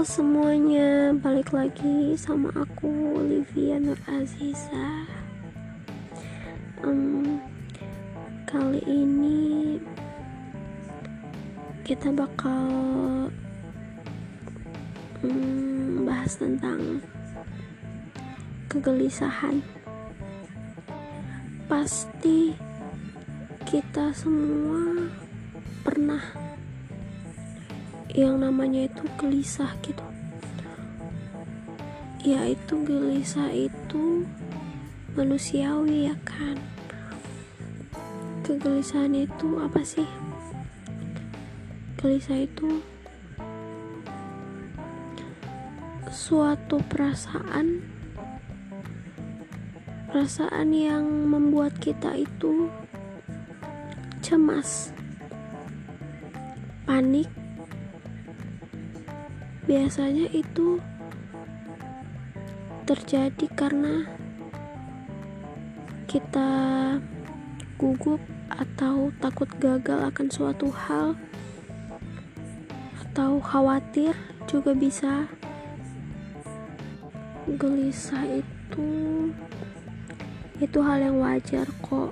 Semuanya, balik lagi sama aku Olivia Nur Aziza. Um, kali ini kita bakal um, bahas tentang kegelisahan. Pasti kita semua pernah yang namanya itu gelisah gitu. Ya itu gelisah itu manusiawi ya kan? Kegelisahan itu apa sih? Gelisah itu suatu perasaan perasaan yang membuat kita itu cemas panik biasanya itu terjadi karena kita gugup atau takut gagal akan suatu hal atau khawatir juga bisa gelisah itu. Itu hal yang wajar kok.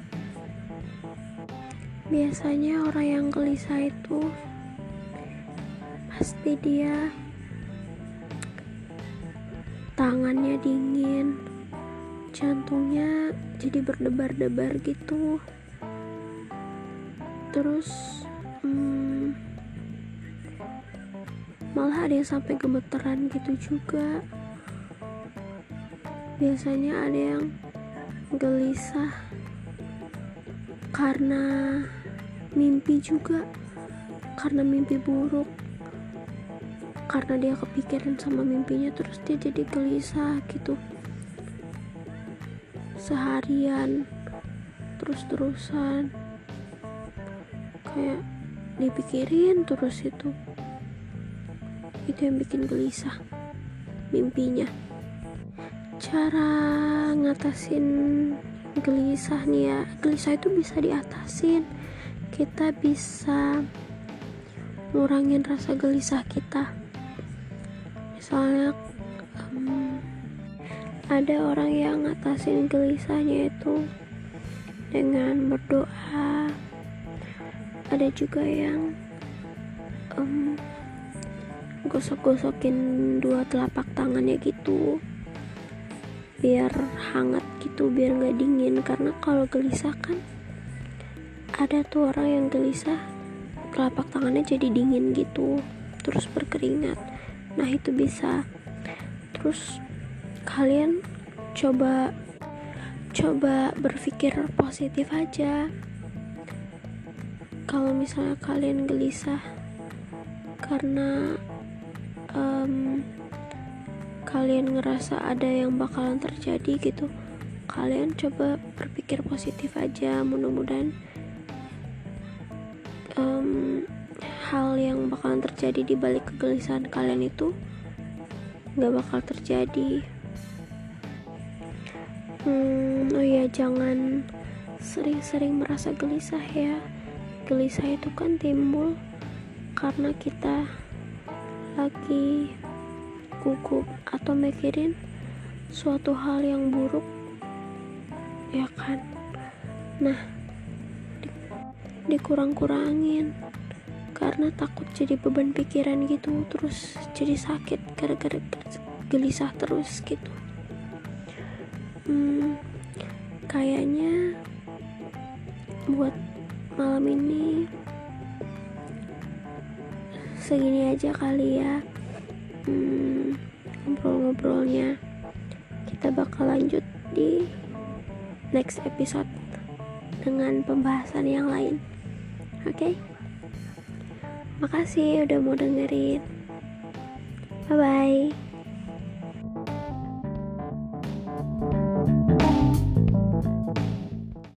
Biasanya orang yang gelisah itu pasti dia tangannya dingin. Jantungnya jadi berdebar-debar gitu. Terus hmm, malah ada yang sampai gemeteran gitu juga. Biasanya ada yang gelisah karena mimpi juga karena mimpi buruk karena dia kepikiran sama mimpinya terus dia jadi gelisah gitu. Seharian terus-terusan. Kayak dipikirin terus itu. Itu yang bikin gelisah mimpinya. Cara ngatasin gelisah nih ya gelisah itu bisa diatasin. Kita bisa ngurangin rasa gelisah kita misalnya um, ada orang yang ngatasin gelisahnya itu dengan berdoa. Ada juga yang um, gosok-gosokin dua telapak tangannya gitu biar hangat gitu biar nggak dingin. Karena kalau gelisah kan ada tuh orang yang gelisah telapak tangannya jadi dingin gitu terus berkeringat nah itu bisa. Terus kalian coba coba berpikir positif aja. Kalau misalnya kalian gelisah karena um, kalian ngerasa ada yang bakalan terjadi gitu kalian coba berpikir positif aja mudah-mudahan um, bakalan terjadi di balik kegelisahan kalian itu nggak bakal terjadi. Hmm, oh ya jangan sering-sering merasa gelisah ya. Gelisah itu kan timbul karena kita lagi gugup atau mikirin suatu hal yang buruk ya kan? Nah dikurang-kurangin karena takut jadi beban pikiran gitu terus jadi sakit gara-gara gelisah terus gitu. Hmm, kayaknya buat malam ini segini aja kali ya. Hmm, ngobrol-ngobrolnya. Kita bakal lanjut di next episode dengan pembahasan yang lain. Oke? okay? Makasih udah mau dengerin. Bye bye.